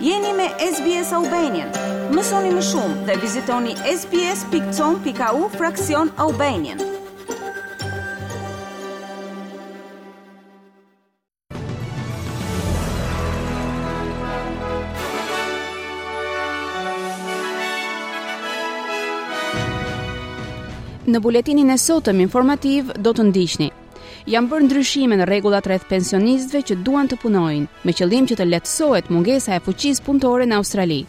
Jeni me SBS Albanian. Mësoni më shumë dhe vizitoni sbs.com.au fraksion Albanian. Në buletinin e sotëm informativ do të ndiqni Janë bërë ndryshime në rregullat rreth pensionistëve që duan të punojnë, me qëllim që të lehtësohet mungesa e fuqisë punëtore në Australi.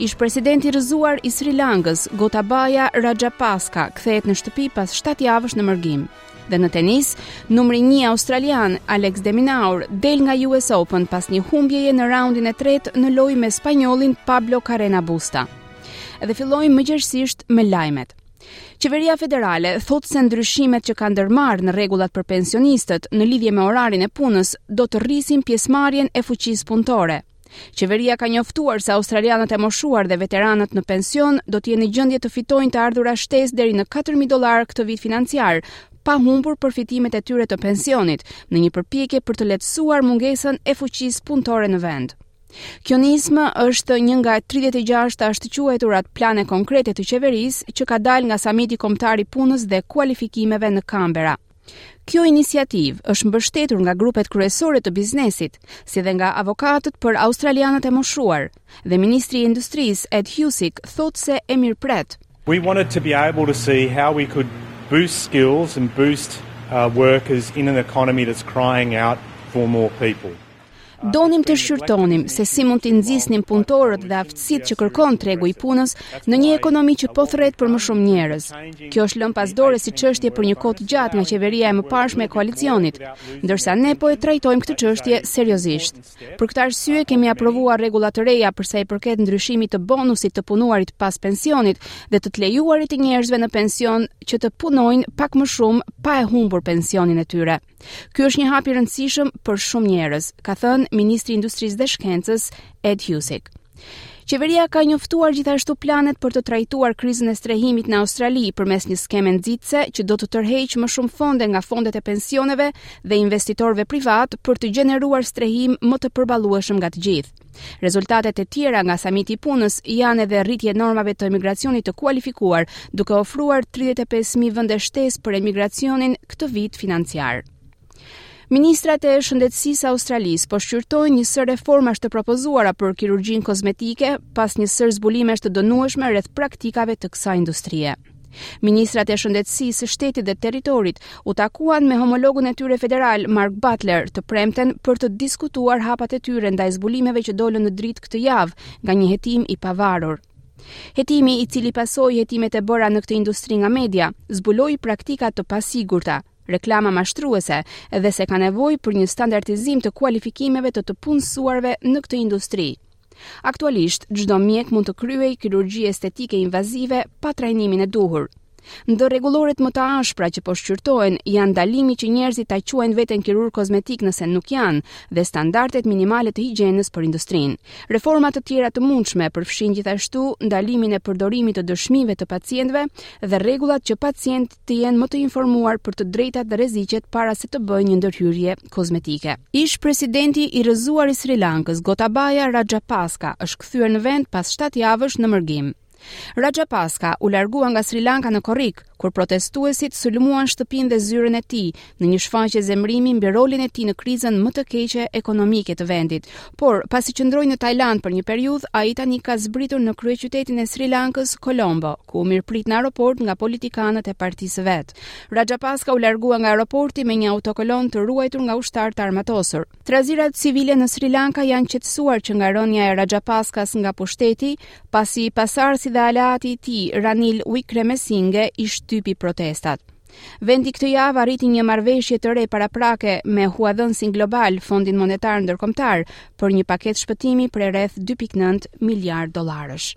Ish presidenti i rrëzuar i Sri Lankës, Gotabaya Rajapaksa, kthehet në shtëpi pas 7 javësh në mërgim. Dhe në tenis, numri 1 australian Alex de Minaur del nga US Open pas një humbjeje në raundin e tretë në lojë me spanjollin Pablo Carreno Busta. Dhe fillojmë më gjerësisht me lajmet. Qeveria federale thotë se ndryshimet që ka ndërmarrë në rregullat për pensionistët në lidhje me orarin e punës do të rrisin pjesëmarrjen e fuqisë punëtore. Qeveria ka njoftuar se australianët e moshuar dhe veteranët në pension do të jenë në gjendje të fitojnë të ardhura shtesë deri në 4000 dollarë këtë vit financiar, pa humbur përfitimet e tyre të pensionit, në një përpjekje për të lehtësuar mungesën e fuqisë punëtore në vend. Kjo nismë është një nga 36 të ashtuquajturat plane konkrete të qeverisë që ka dalë nga samiti kombëtar i punës dhe kualifikimeve në Kanberra. Kjo iniciativë është mbështetur nga grupet kryesore të biznesit, si dhe nga avokatët për australianët e moshuar, dhe ministri i Industrisë Ed Husic thotë se e mirëpret. We wanted to be able to see how we could boost skills and boost uh, workers in an economy that's crying out for more people. Donim të shqyrtonim se si mund t'i nxisnim punëtorët dhe aftësitë që kërkon tregu i punës në një ekonomi që po thërret për më shumë njerëz. Kjo është lënë pas dore si çështje për një kohë të gjatë nga qeveria e mëparshme e koalicionit, ndërsa ne po e trajtojmë këtë çështje seriozisht. Për këtë arsye kemi aprovuar rregulla të reja për sa i përket ndryshimit të bonusit të punuarit pas pensionit dhe të të lejuarit të njerëzve në pension që të punojnë pak më shumë pa e humbur pensionin e tyre. Ky është një hap i rëndësishëm për shumë njerëz, ka thënë ministri i Industrisë dhe Shkencës, Ed Husic. Qeveria ka njoftuar gjithashtu planet për të trajtuar krizën e strehimit në Australi përmes një skeme nxitëse që do të tërheqë më shumë fonde nga fondet e pensioneve dhe investitorëve privat për të gjeneruar strehim më të përballueshëm nga të gjithë. Rezultatet e tjera nga samiti i punës janë edhe rritje e normave të emigracionit të kualifikuar, duke ofruar 35.000 vende shtesë për emigracionin këtë vit financiar. Ministrat e Shëndetësisë së Australisë po shqyrtojnë një sërë reformash të propozuara për kirurgjinë kozmetike pas një sërë zbulimesh të dënueshme rreth praktikave të kësaj industrie. Ministrat e Shëndetësisë së Shtetit dhe Territorit u takuan me homologun e tyre federal, Mark Butler, të premten për të diskutuar hapat e tyre ndaj zbulimeve që dolën në dritë këtë javë nga një hetim i pavarur. Hetimi i cili pasoi hetimet e bëra në këtë industri nga media, zbuloi praktika të pasigurta, reklama mashtruese dhe se ka nevojë për një standardizim të kualifikimeve të të punësuarve në këtë industri. Aktualisht, çdo mjek mund të kryejë kirurgji estetike invazive pa trajnimin e duhur. Ndër rregulloret më të ashpra që po shqyrtohen janë ndalimi që njerëzit ta quajnë veten kirurg kozmetik nëse nuk janë dhe standardet minimale të higjienës për industrinë. Reforma të tjera të mundshme përfshijnë gjithashtu ndalimin e përdorimit të dëshmive të pacientëve dhe rregullat që pacient të jenë më të informuar për të drejtat dhe rreziqet para se të bëjnë një ndërhyrje kozmetike. Ish-presidenti i rrëzuar i Sri Lankës, Gotabaya Rajapaska, është kthyer në vend pas 7 javësh në mërgim. Rajapaska u largua nga Sri Lanka në korrik, kur protestuesit sulmuan shtëpinë dhe zyrën e tij, në një shfaqje zemërimi mbi rolin e tij në krizën më të keqe ekonomike të vendit. Por, pasi qëndroi në Tajlandë për një periudhë, ai tani ka zbritur në kryeqytetin e Sri Lankës, Colombo, ku u mirëprit në aeroport nga politikanët e partisë së vet. Rajapaska u largua nga aeroporti me një autokolonë të ruajtur nga ushtarë të armatosur. Trazirat civile në Sri Lanka janë qetësuar që nga rënia e Rajapaska-s nga pushteti, pasi pasardhësi dhe aleati i tij, Ranil Wickremesinghe, i shtypi protestat. Vendi këtë javë arriti një marrëveshje të re paraprake me huadhënësin global, Fondin Monetar Ndërkombëtar, për një paketë shpëtimi prej rreth 2.9 miliard dollarësh.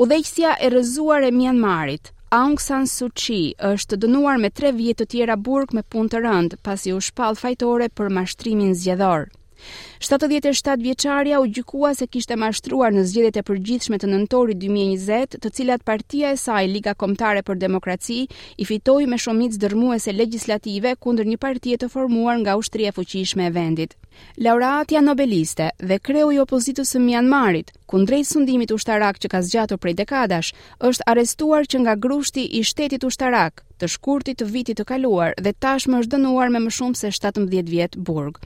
Udhëheqësja e rrëzuar e Myanmarit, Aung San Suu Kyi është dënuar me 3 vjet të tjera burg me punë të rëndë, pasi u shpall fajtore për mashtrimin zgjedhor. Shtatëdhjetë e shtatë vjeçarja u gjykua se kishte mashtruar në zgjedhjet e përgjithshme të nëntorit 2020, të cilat partia e saj Liga Kombëtare për Demokraci i fitoi me shumicë dërrmuese legjislative kundër një partie të formuar nga ushtria e fuqishme e vendit. Laureatja Nobeliste dhe kreu i opozitës së Myanmarit, kundrejt sundimit ushtarak që ka zgjatur prej dekadash, është arrestuar që nga grushti i shtetit ushtarak të shkurtit të vitit të kaluar dhe tashmë është dënuar me më shumë se 17 vjet burg.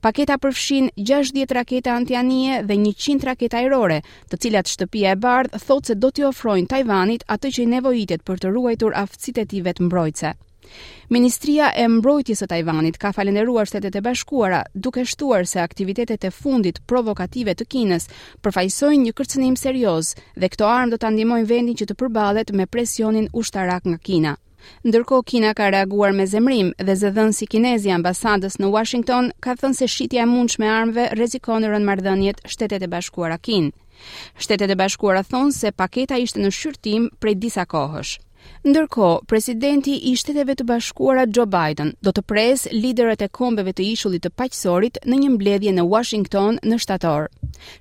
Paketa përfshin 60 raketa antianije dhe 100 raketa ajrore, të cilat Shtëpia e Bardhë thotë se do t'i ofrojnë Tajvanit atë që i nevojitet për të ruajtur aftësitë e tij vetëmbrojtëse. Ministria e Mbrojtjes së Tajvanit ka falënderuar Shtetet e Bashkuara, duke shtuar se aktivitetet e fundit provokative të Kinës përfaqësojnë një kërcënim serioz dhe këto armë do ta ndihmojnë vendin që të përballet me presionin ushtarak nga Kina. Ndërkohë Kina ka reaguar me zemërim dhe zëdhënësi kinez i ambasadës në Washington ka thënë se shitja e mundshme e armëve rrezikon rëndë marrëdhëniet Shtetet e Bashkuara-Kinë. Shtetet e Bashkuara thonë se paketa ishte në shqyrtim prej disa kohësh. Ndërkohë, presidenti i Shteteve të Bashkuara Joe Biden do të presë liderët e kombeve të ishullit të Paqësorit në një mbledhje në Washington në shtator.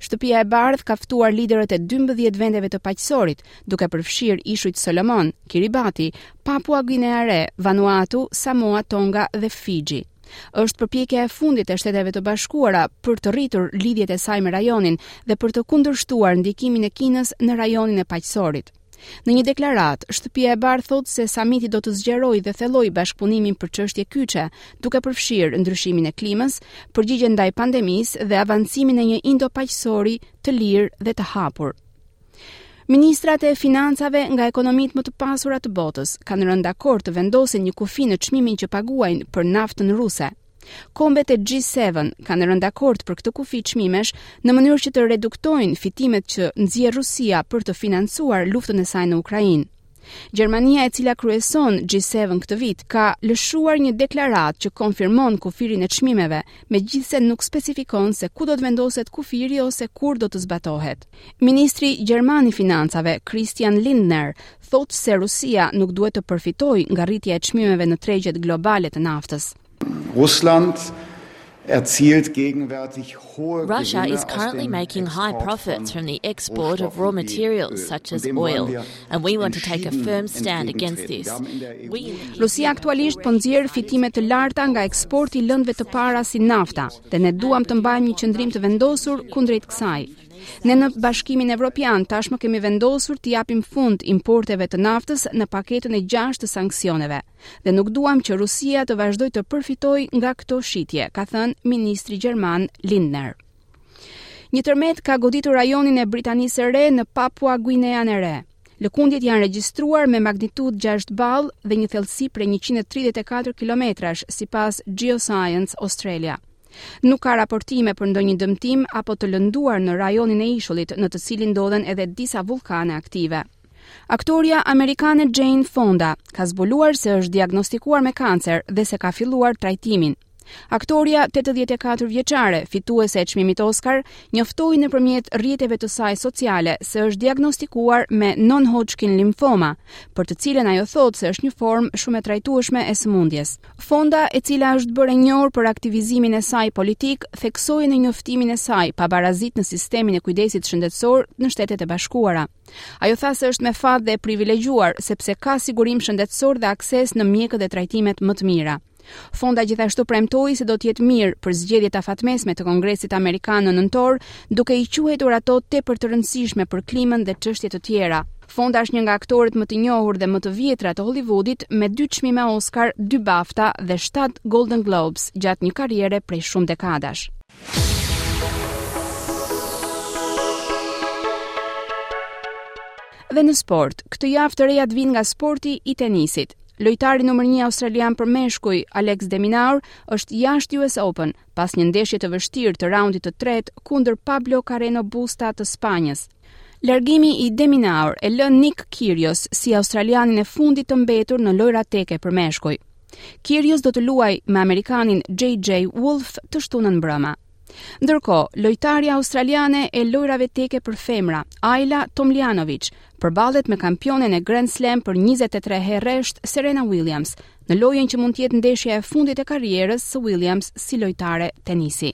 Shtëpia e Bardhë ka ftuar liderët e 12 vendeve të Paqësorit duke përfshirë ishujt Solomon, Kiribati, Papua Guinea e Re, Vanuatu, Samoa, Tonga dhe Fiji. Është përpjekja e fundit e Shteteve të Bashkuara për të rritur lidhjet e saj me rajonin dhe për të kundërshtuar ndikimin e Kinës në rajonin e Paqësorit. Në një deklaratë, Shtëpia e Bardhë thotë se samiti do të zgjerojë dhe thellojë bashkëpunimin për çështje kyçe, duke përfshirë ndryshimin e klimës, përgjigjen ndaj pandemisë dhe avancimin e një Indo-Paqësori të lirë dhe të hapur. Ministrat e financave nga ekonomitë më të pasura të botës kanë rënë dakord të vendosin një kufi në çmimin që paguajnë për naftën ruse. Kombet e G7 kanë rënë dakord për këtë kufi çmimesh në mënyrë që të reduktojnë fitimet që nxjerr Rusia për të financuar luftën e saj në Ukrainë. Gjermania e cila kryeson G7 këtë vit ka lëshuar një deklaratë që konfirmon kufirin e çmimeve, megjithëse nuk specifikon se ku do të vendoset kufiri ose kur do të zbatohet. Ministri gjerman i Financave, Christian Lindner, thotë se Rusia nuk duhet të përfitojë nga rritja e çmimeve në tregjet globale të naftës. Russland erzielt gegenwärtig hohe Russia is currently making high profits from the export of raw materials such as oil and we want to take a firm stand against this. Rusia aktualisht po nxjerr fitime të larta nga eksporti i lëndëve të para si nafta dhe ne duam të mbajmë një qëndrim të vendosur kundrejt kësaj. Ne në Bashkimin Evropian tashmë kemi vendosur t'u japim fund importeve të naftës në paketën e 6 të sanksioneve. dhe nuk duam që Rusia të vazhdojë të përfitojë nga këto shitje, ka thënë ministri gjerman Lindner. Një tërmet ka goditur rajonin e Britanisë së Re në Papua Guinean e Re. Lëkundjet janë regjistruar me magnitudë 6 ballë dhe një thellësi prej 134 kilometrash, sipas Geoscience Australia. Nuk ka raportime për ndonjë dëmtim apo të lënduar në rajonin e ishullit, në të cilin ndodhen edhe disa vullkane aktive. Aktorja amerikane Jane Fonda ka zbuluar se është diagnostikuar me kancer dhe se ka filluar trajtimin. Aktorja 84-vjeçare, fituese e çmimit Oscar, njoftoi nëpërmjet rrjeteve të saj sociale se është diagnostikuar me non-Hodgkin limfoma, për të cilën ajo thotë se është një formë shumë e trajtueshme e sëmundjes. Fonda, e cila është bërë e njohur për aktivizimin e saj politik, theksoi në njoftimin e saj pabarazitë në sistemin e kujdesit shëndetësor në Shtetet e Bashkuara. Ajo tha se është me fat dhe e privilegjuar sepse ka sigurim shëndetësor dhe akses në mjekët dhe trajtimet më të mira. Fonda gjithashtu premtoi se do të jetë mirë për zgjedhjet afatmesme të Kongresit Amerikan në nëntor, duke i quajtur ato tepër të rëndësishme për klimën dhe çështje të tjera. Fonda është një nga aktorët më të njohur dhe më të vjetra të Hollywoodit, me dy çmime Oscar, dy BAFTA dhe 7 Golden Globes gjatë një karriere prej shumë dekadash. Dhe në sport, këtë javë të rejat vijnë nga sporti i tenisit. Lojtari numër 1 australian për meshkuj, Alex De Minaur, është jashtë US Open pas një ndeshje të vështirë të raundit të tretë kundër Pablo Carreno Busta të Spanjës. Largimi i De Minaur e lë Nick Kyrgios si australianin e fundit të mbetur në lojërat teke për meshkuj. Kyrgios do të luajë me amerikanin JJ Wolf të shtunën mbrëma. Ndërkohë, lojtarja australiane e lojrave teke për femra, Ajla Tomljanovic, përballet me kampionen e Grand Slam për 23 herë rresht, Serena Williams, në lojën që mund të jetë ndeshja e fundit e karrierës së Williams si lojtare tenisi.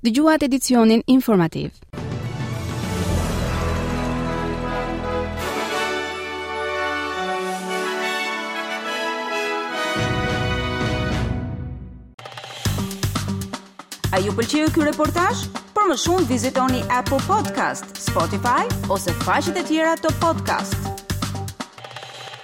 Dëgjuat edicionin informativ. A ju pëlqeu ky reportazh? Për më shumë vizitoni Apple Podcast, Spotify ose faqet e tjera të podcast.